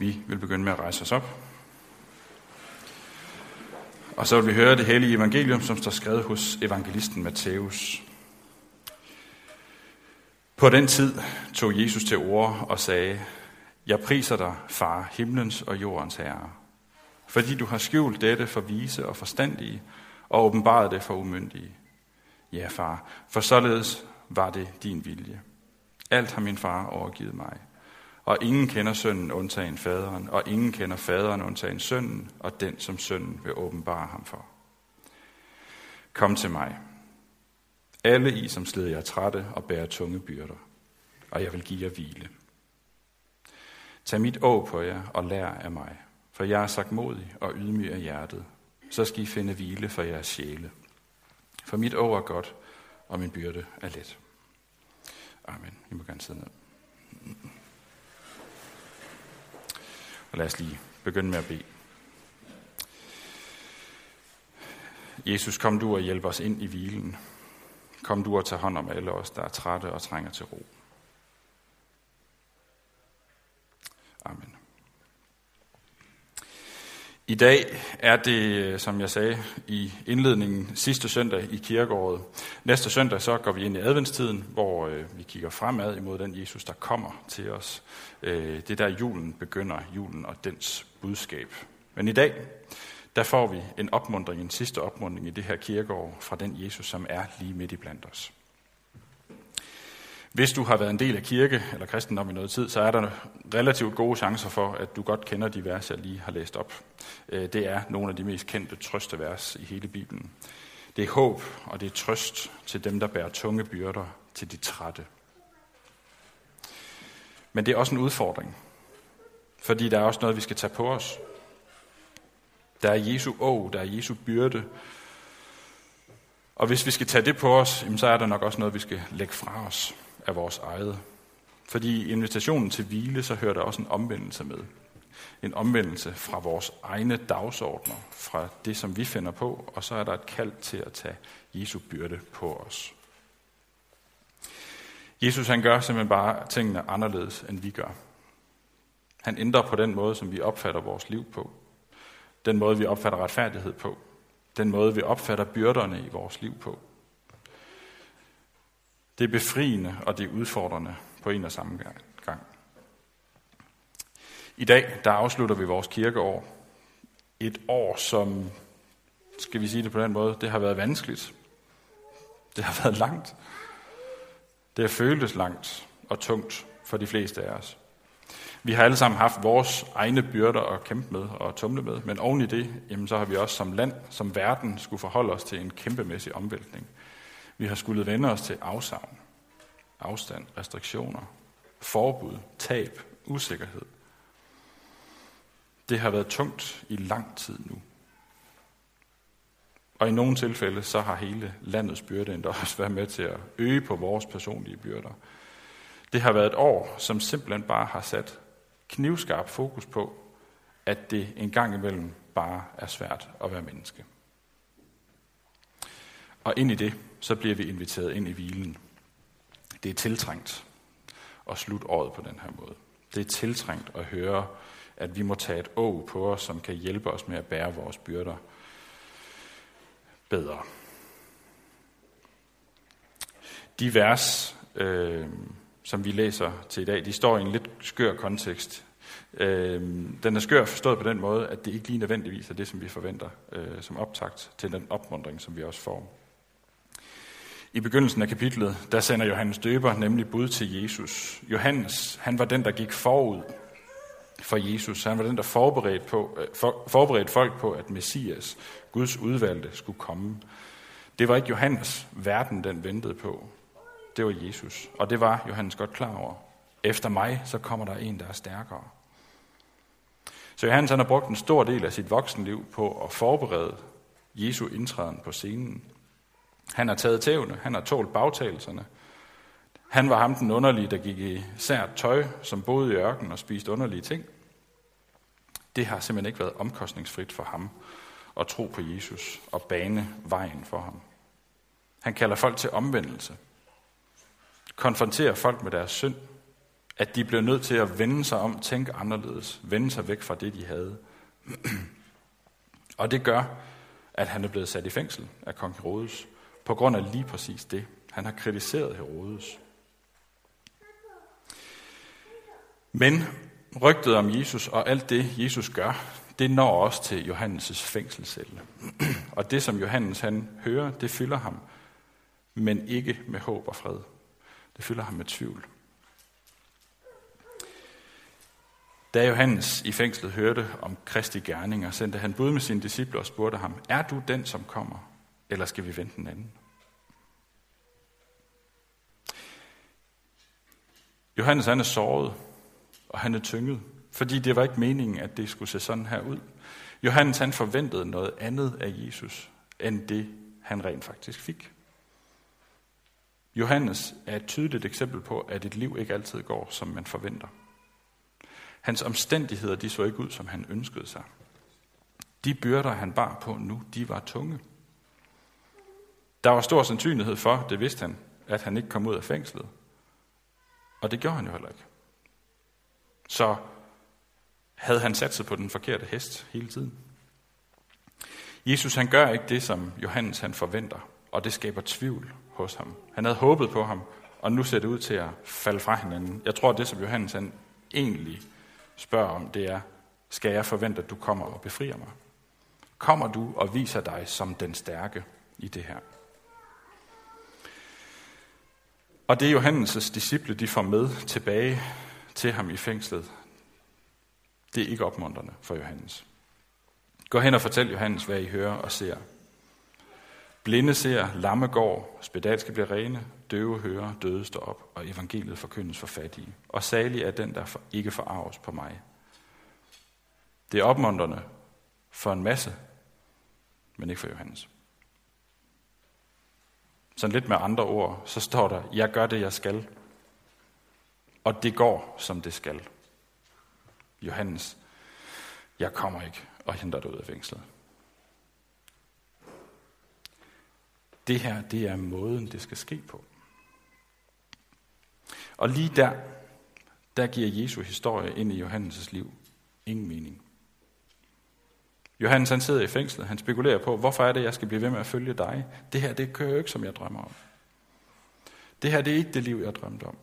Vi vil begynde med at rejse os op. Og så vil vi høre det hellige evangelium, som står skrevet hos evangelisten Matthæus. På den tid tog Jesus til ord og sagde, Jeg priser dig, far, himlens og jordens herre, fordi du har skjult dette for vise og forstandige, og åbenbaret det for umyndige. Ja, far, for således var det din vilje. Alt har min far overgivet mig. Og ingen kender sønnen undtagen faderen, og ingen kender faderen undtagen sønnen, og den som sønnen vil åbenbare ham for. Kom til mig. Alle I, som slider jer trætte og bærer tunge byrder, og jeg vil give jer hvile. Tag mit å på jer og lær af mig, for jeg er sagt modig og ydmyg af hjertet. Så skal I finde hvile for jeres sjæle. For mit å er godt, og min byrde er let. Amen. I må gerne sidde ned. Og lad os lige begynde med at bede. Jesus, kom du og hjælp os ind i hvilen. Kom du og tag hånd om alle os, der er trætte og trænger til ro. I dag er det, øh, som jeg sagde i indledningen, sidste søndag i kirkeåret. Næste søndag så går vi ind i adventstiden, hvor øh, vi kigger fremad imod den Jesus, der kommer til os. Øh, det er der julen begynder, julen og dens budskab. Men i dag, der får vi en opmundring, en sidste opmundring i det her kirkeår fra den Jesus, som er lige midt i blandt os. Hvis du har været en del af kirke eller kristendom i noget tid, så er der relativt gode chancer for, at du godt kender de vers, jeg lige har læst op. Øh, det er nogle af de mest kendte trøstevers i hele Bibelen. Det er håb, og det er trøst til dem, der bærer tunge byrder, til de trætte. Men det er også en udfordring, fordi der er også noget, vi skal tage på os. Der er Jesu å, der er Jesu byrde. Og hvis vi skal tage det på os, så er der nok også noget, vi skal lægge fra os af vores eget. Fordi i invitationen til hvile, så hører der også en omvendelse med. En omvendelse fra vores egne dagsordner, fra det, som vi finder på, og så er der et kald til at tage Jesu byrde på os. Jesus han gør simpelthen bare tingene anderledes, end vi gør. Han ændrer på den måde, som vi opfatter vores liv på. Den måde, vi opfatter retfærdighed på. Den måde, vi opfatter byrderne i vores liv på. Det er befriende, og det er udfordrende på en og samme gang. I dag, der afslutter vi vores kirkeår. Et år, som, skal vi sige det på den måde, det har været vanskeligt. Det har været langt. Det har føltes langt og tungt for de fleste af os. Vi har alle sammen haft vores egne byrder at kæmpe med og tumle med, men oven i det, jamen, så har vi også som land, som verden, skulle forholde os til en kæmpemæssig omvæltning. Vi har skulle vende os til afsavn, afstand, restriktioner, forbud, tab, usikkerhed. Det har været tungt i lang tid nu. Og i nogle tilfælde, så har hele landets byrde endda også været med til at øge på vores personlige byrder. Det har været et år, som simpelthen bare har sat knivskarp fokus på, at det en gang imellem bare er svært at være menneske. Og ind i det, så bliver vi inviteret ind i hvilen. Det er tiltrængt at slutte året på den her måde. Det er tiltrængt at høre, at vi må tage et å på os, som kan hjælpe os med at bære vores byrder bedre. De vers, øh, som vi læser til i dag, de står i en lidt skør kontekst. Øh, den er skør forstået på den måde, at det ikke lige nødvendigvis er det, som vi forventer øh, som optakt til den opmundring, som vi også får. I begyndelsen af kapitlet, der sender Johannes døber nemlig bud til Jesus. Johannes, han var den, der gik forud for Jesus. Han var den, der forberedte, på, øh, for, forberedte folk på, at Messias, Guds udvalgte, skulle komme. Det var ikke Johannes, verden den ventede på. Det var Jesus. Og det var Johannes godt klar over. Efter mig, så kommer der en, der er stærkere. Så Johannes han har brugt en stor del af sit voksenliv på at forberede Jesu indtræden på scenen. Han har taget tævne, han har tålt bagtagelserne. Han var ham den underlige, der gik i sært tøj, som boede i ørkenen og spiste underlige ting. Det har simpelthen ikke været omkostningsfrit for ham at tro på Jesus og bane vejen for ham. Han kalder folk til omvendelse. Konfronterer folk med deres synd. at de blev nødt til at vende sig om, tænke anderledes, vende sig væk fra det, de havde. og det gør, at han er blevet sat i fængsel af kong Herodes, på grund af lige præcis det. Han har kritiseret Herodes. Men rygtet om Jesus og alt det, Jesus gør, det når også til Johannes' fængselscelle. og det, som Johannes han hører, det fylder ham, men ikke med håb og fred. Det fylder ham med tvivl. Da Johannes i fængslet hørte om Kristi gerninger, sendte han bud med sine disciple og spurgte ham, er du den, som kommer, eller skal vi vente en anden? Johannes han er såret, og han er tynget, fordi det var ikke meningen, at det skulle se sådan her ud. Johannes han forventede noget andet af Jesus, end det han rent faktisk fik. Johannes er et tydeligt eksempel på, at et liv ikke altid går, som man forventer. Hans omstændigheder, de så ikke ud, som han ønskede sig. De byrder, han bar på nu, de var tunge. Der var stor sandsynlighed for, det vidste han, at han ikke kom ud af fængslet. Og det gjorde han jo heller ikke. Så havde han sat sig på den forkerte hest hele tiden. Jesus han gør ikke det, som Johannes han forventer, og det skaber tvivl hos ham. Han havde håbet på ham, og nu ser det ud til at falde fra hinanden. Jeg tror, det, som Johannes han egentlig spørger om, det er, skal jeg forvente, at du kommer og befrier mig? Kommer du og viser dig som den stærke i det her? Og det Johannes' disciple, de får med tilbage til ham i fængslet, det er ikke opmuntrende for Johannes. Gå hen og fortæl Johannes, hvad I hører og ser. Blinde ser, lamme går, spedalske bliver rene, døve hører, døde står op, og evangeliet forkyndes for fattige. Og salig er den, der ikke forarves på mig. Det er opmuntrende for en masse, men ikke for Johannes. Sådan lidt med andre ord, så står der, jeg gør det, jeg skal. Og det går, som det skal. Johannes, jeg kommer ikke og henter dig ud af fængslet. Det her, det er måden, det skal ske på. Og lige der, der giver Jesu historie ind i Johannes' liv ingen mening. Johannes han sidder i fængslet, han spekulerer på, hvorfor er det, jeg skal blive ved med at følge dig? Det her, det kører jo ikke, som jeg drømmer om. Det her, det er ikke det liv, jeg drømte om.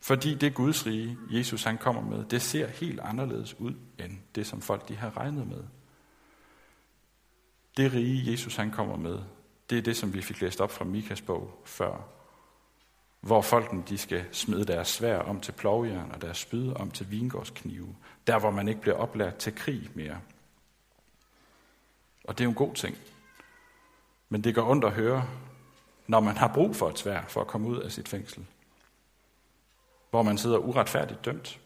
Fordi det Guds rige, Jesus han kommer med, det ser helt anderledes ud, end det, som folk de har regnet med. Det rige, Jesus han kommer med, det er det, som vi fik læst op fra Mikas bog før. Hvor folken de skal smide deres svær om til plovjern og deres spyd om til vingårdsknive. Der, hvor man ikke bliver oplært til krig mere. Og det er jo en god ting. Men det går ondt at høre, når man har brug for et svær for at komme ud af sit fængsel. Hvor man sidder uretfærdigt dømt.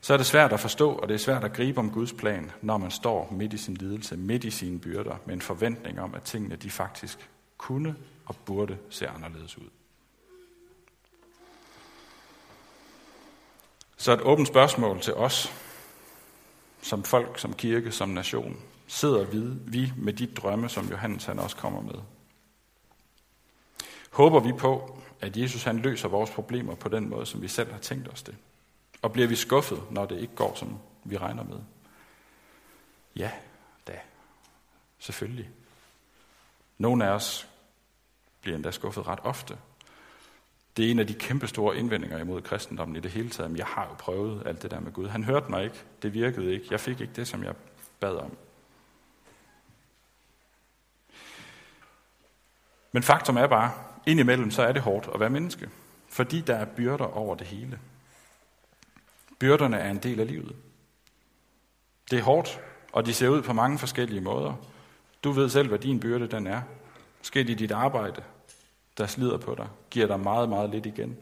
Så er det svært at forstå, og det er svært at gribe om Guds plan, når man står midt i sin lidelse, midt i sine byrder, med en forventning om, at tingene de faktisk kunne og burde se anderledes ud. Så et åbent spørgsmål til os, som folk, som kirke, som nation, sidder vi med de drømme, som Johannes han også kommer med. Håber vi på, at Jesus han løser vores problemer på den måde, som vi selv har tænkt os det? Og bliver vi skuffet, når det ikke går, som vi regner med? Ja, da. Selvfølgelig. Nogle af os bliver endda skuffet ret ofte. Det er en af de kæmpe store indvendinger imod kristendommen i det hele taget. Men jeg har jo prøvet alt det der med Gud. Han hørte mig ikke. Det virkede ikke. Jeg fik ikke det, som jeg bad om. Men faktum er bare, indimellem så er det hårdt at være menneske. Fordi der er byrder over det hele. Byrderne er en del af livet. Det er hårdt, og de ser ud på mange forskellige måder. Du ved selv, hvad din byrde den er. Måske i dit arbejde, der slider på dig, giver dig meget, meget lidt igen.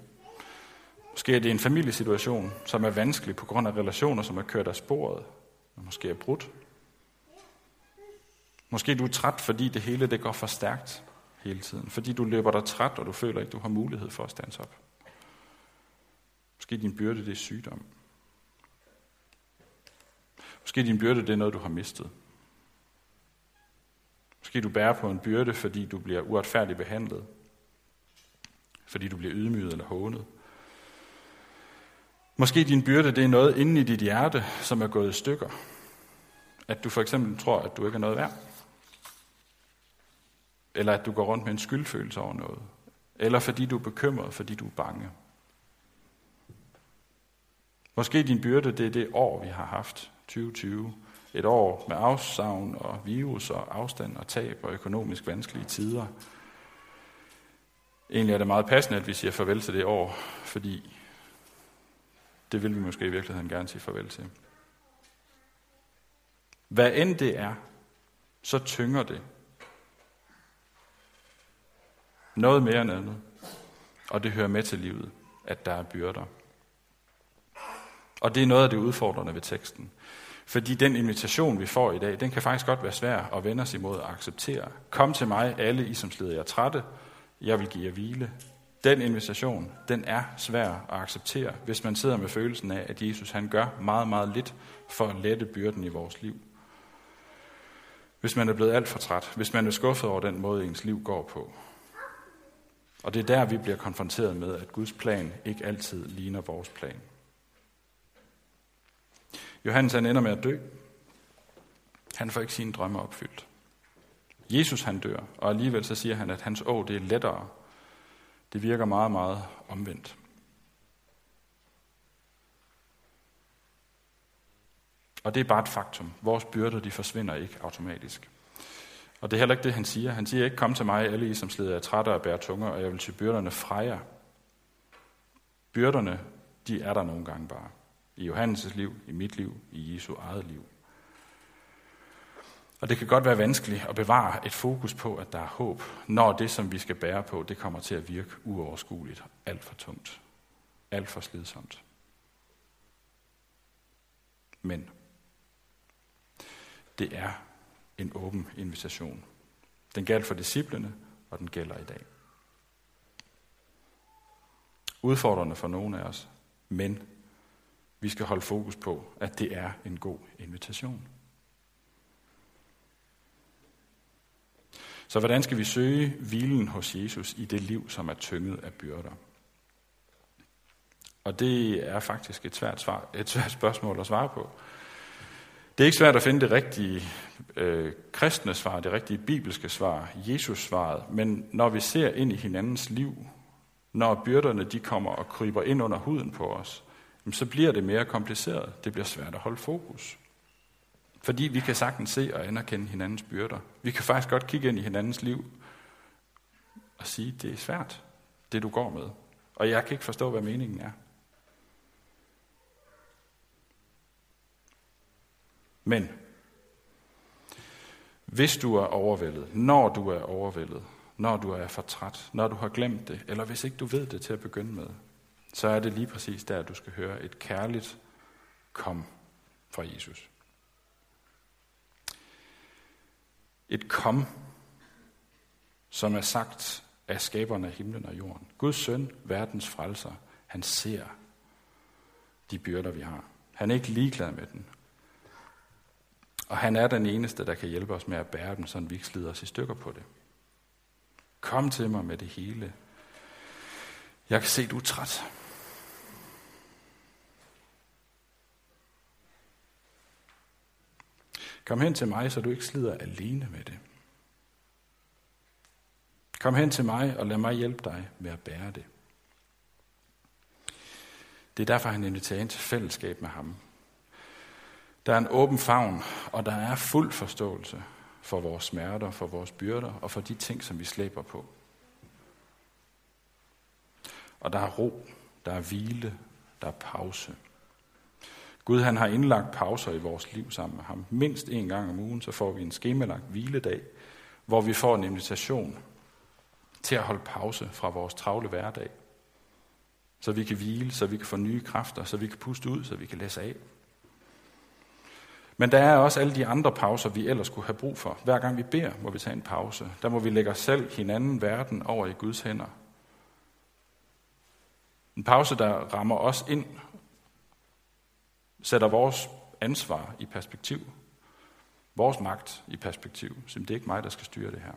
Måske er det en familiesituation, som er vanskelig på grund af relationer, som er kørt af sporet, og måske er brudt. Måske du er træt, fordi det hele det går for stærkt hele tiden. Fordi du løber dig træt, og du føler ikke, du har mulighed for at stands op. Måske din byrde, det er sygdom. Måske din byrde, det er noget, du har mistet. Måske du bærer på en byrde, fordi du bliver uretfærdigt behandlet. Fordi du bliver ydmyget eller hånet. Måske din byrde, det er noget inde i dit hjerte, som er gået i stykker. At du for eksempel tror, at du ikke er noget værd. Eller at du går rundt med en skyldfølelse over noget. Eller fordi du er bekymret, fordi du er bange. Måske din byrde, det er det år, vi har haft, 2020. Et år med afsavn og virus og afstand og tab og økonomisk vanskelige tider. Egentlig er det meget passende, at vi siger farvel til det år, fordi det vil vi måske i virkeligheden gerne sige farvel til. Hvad end det er, så tynger det. Noget mere end andet. Og det hører med til livet, at der er byrder. Og det er noget af det udfordrende ved teksten. Fordi den invitation, vi får i dag, den kan faktisk godt være svær at vende os imod at acceptere. Kom til mig, alle I, som slider jer trætte. Jeg vil give jer hvile. Den invitation, den er svær at acceptere, hvis man sidder med følelsen af, at Jesus han gør meget, meget lidt for at lette byrden i vores liv. Hvis man er blevet alt for træt, hvis man er skuffet over den måde, ens liv går på. Og det er der, vi bliver konfronteret med, at Guds plan ikke altid ligner vores plan. Johannes han ender med at dø. Han får ikke sine drømme opfyldt. Jesus han dør, og alligevel så siger han, at hans å det er lettere. Det virker meget, meget omvendt. Og det er bare et faktum. Vores byrder, de forsvinder ikke automatisk. Og det er heller ikke det, han siger. Han siger ikke, kom til mig, alle I, som slider af trætte og bærer tunger, og jeg vil til byrderne fra jer. Byrderne, de er der nogle gange bare. I Johannes' liv, i mit liv, i Jesu eget liv. Og det kan godt være vanskeligt at bevare et fokus på, at der er håb, når det, som vi skal bære på, det kommer til at virke uoverskueligt, alt for tungt, alt for slidsomt. Men det er en åben invitation. Den gælder for disciplene, og den gælder i dag. Udfordrende for nogle af os, men vi skal holde fokus på, at det er en god invitation. Så hvordan skal vi søge hvilen hos Jesus i det liv, som er tynget af byrder? Og det er faktisk et svært, svar, et svært spørgsmål at svare på. Det er ikke svært at finde det rigtige øh, kristne svar, det rigtige bibelske svar, Jesus svaret, men når vi ser ind i hinandens liv, når byrderne de kommer og kryber ind under huden på os, så bliver det mere kompliceret. Det bliver svært at holde fokus. Fordi vi kan sagtens se og anerkende hinandens byrder. Vi kan faktisk godt kigge ind i hinandens liv og sige, det er svært, det du går med. Og jeg kan ikke forstå, hvad meningen er. Men hvis du er overvældet, når du er overvældet, når du er for træt, når du har glemt det, eller hvis ikke du ved det til at begynde med, så er det lige præcis der, du skal høre et kærligt kom fra Jesus. Et kom, som er sagt af skaberne af himlen og jorden. Guds søn, verdens frelser, han ser de byrder, vi har. Han er ikke ligeglad med den. Og han er den eneste, der kan hjælpe os med at bære dem, så vi ikke slider os i stykker på det. Kom til mig med det hele. Jeg kan se, du er træt. Kom hen til mig, så du ikke slider alene med det. Kom hen til mig og lad mig hjælpe dig med at bære det. Det er derfor, han inviterer ind til fællesskab med ham. Der er en åben favn, og der er fuld forståelse for vores smerter, for vores byrder og for de ting, som vi slæber på. Og der er ro, der er hvile, der er pause. Gud han har indlagt pauser i vores liv sammen med ham. Mindst en gang om ugen, så får vi en skemalagt hviledag, hvor vi får en invitation til at holde pause fra vores travle hverdag. Så vi kan hvile, så vi kan få nye kræfter, så vi kan puste ud, så vi kan læse af. Men der er også alle de andre pauser, vi ellers skulle have brug for. Hver gang vi beder, må vi tage en pause. Der må vi lægge os selv, hinanden, verden over i Guds hænder. En pause, der rammer os ind sætter vores ansvar i perspektiv. Vores magt i perspektiv. som det er ikke mig, der skal styre det her.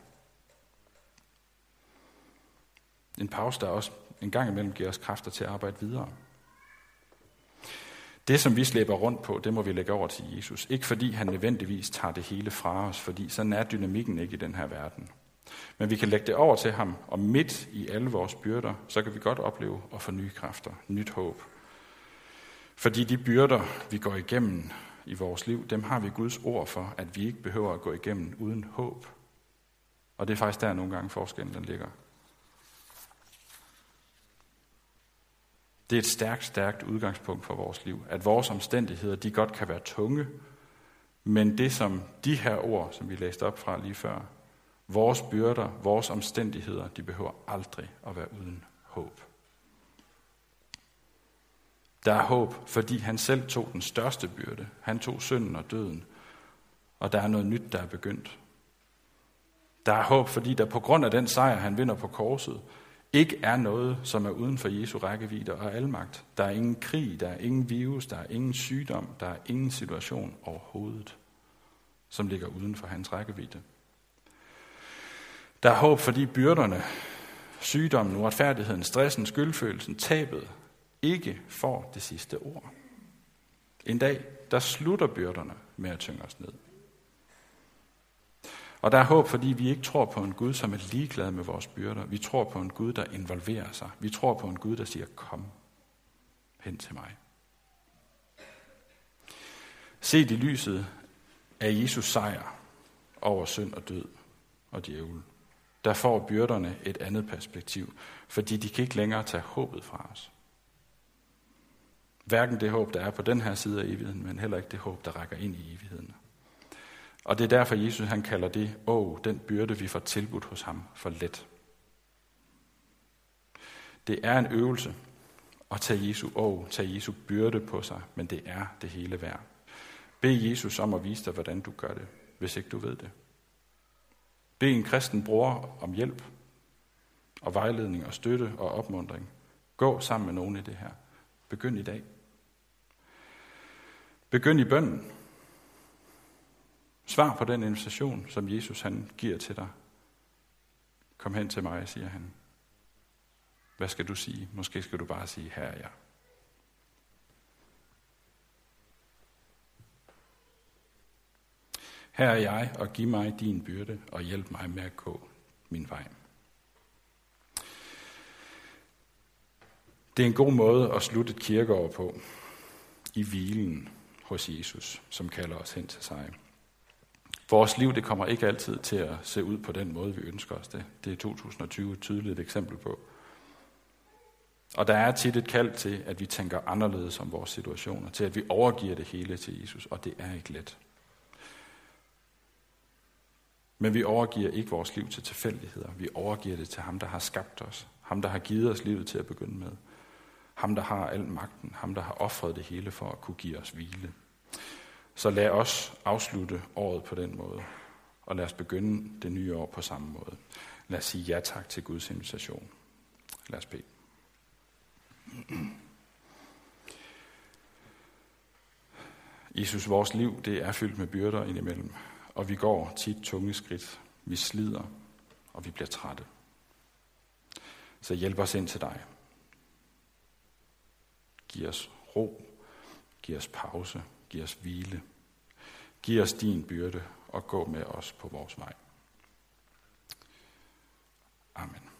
En pause, der også en gang imellem giver os kræfter til at arbejde videre. Det, som vi slæber rundt på, det må vi lægge over til Jesus. Ikke fordi han nødvendigvis tager det hele fra os, fordi sådan er dynamikken ikke i den her verden. Men vi kan lægge det over til ham, og midt i alle vores byrder, så kan vi godt opleve at få nye kræfter, nyt håb. Fordi de byrder, vi går igennem i vores liv, dem har vi Guds ord for, at vi ikke behøver at gå igennem uden håb. Og det er faktisk der nogle gange forskellen den ligger. Det er et stærkt, stærkt udgangspunkt for vores liv, at vores omstændigheder, de godt kan være tunge, men det som de her ord, som vi læste op fra lige før, vores byrder, vores omstændigheder, de behøver aldrig at være uden håb. Der er håb, fordi han selv tog den største byrde. Han tog synden og døden. Og der er noget nyt, der er begyndt. Der er håb, fordi der på grund af den sejr, han vinder på korset, ikke er noget, som er uden for Jesu rækkevidde og almagt. Der er ingen krig, der er ingen virus, der er ingen sygdom, der er ingen situation overhovedet, som ligger uden for hans rækkevidde. Der er håb, fordi byrderne, sygdommen, uretfærdigheden, stressen, skyldfølelsen, tabet, ikke får det sidste ord. En dag, der slutter byrderne med at tynge os ned. Og der er håb, fordi vi ikke tror på en Gud, som er ligeglad med vores byrder. Vi tror på en Gud, der involverer sig. Vi tror på en Gud, der siger, kom hen til mig. Set i lyset af Jesus sejr over synd og død og djævel, der får byrderne et andet perspektiv, fordi de kan ikke længere tage håbet fra os. Hverken det håb, der er på den her side af evigheden, men heller ikke det håb, der rækker ind i evigheden. Og det er derfor, Jesus han kalder det, åh, den byrde, vi får tilbudt hos ham, for let. Det er en øvelse at tage Jesu åh, tage Jesu byrde på sig, men det er det hele værd. Bed Jesus om at vise dig, hvordan du gør det, hvis ikke du ved det. Bed en kristen bror om hjælp og vejledning og støtte og opmundring. Gå sammen med nogen i det her. Begynd i dag. Begynd i bønden. Svar på den invitation, som Jesus han giver til dig. Kom hen til mig, siger han. Hvad skal du sige? Måske skal du bare sige, her er jeg. Her er jeg, og giv mig din byrde, og hjælp mig med at gå min vej. Det er en god måde at slutte et kirkeår på, i hvilen hos Jesus, som kalder os hen til sig. Vores liv det kommer ikke altid til at se ud på den måde, vi ønsker os det. Det er 2020 et tydeligt eksempel på. Og der er tit et kald til, at vi tænker anderledes om vores situationer, til at vi overgiver det hele til Jesus, og det er ikke let. Men vi overgiver ikke vores liv til tilfældigheder. Vi overgiver det til ham, der har skabt os. Ham, der har givet os livet til at begynde med. Ham, der har al magten. Ham, der har offret det hele for at kunne give os hvile. Så lad os afslutte året på den måde. Og lad os begynde det nye år på samme måde. Lad os sige ja tak til Guds invitation. Lad os bede. Jesus, vores liv det er fyldt med byrder indimellem og vi går tit tunge skridt. Vi slider, og vi bliver trætte. Så hjælp os ind til dig. Giv os ro. Giv os pause. Giv os hvile. Giv os din byrde og gå med os på vores vej. Amen.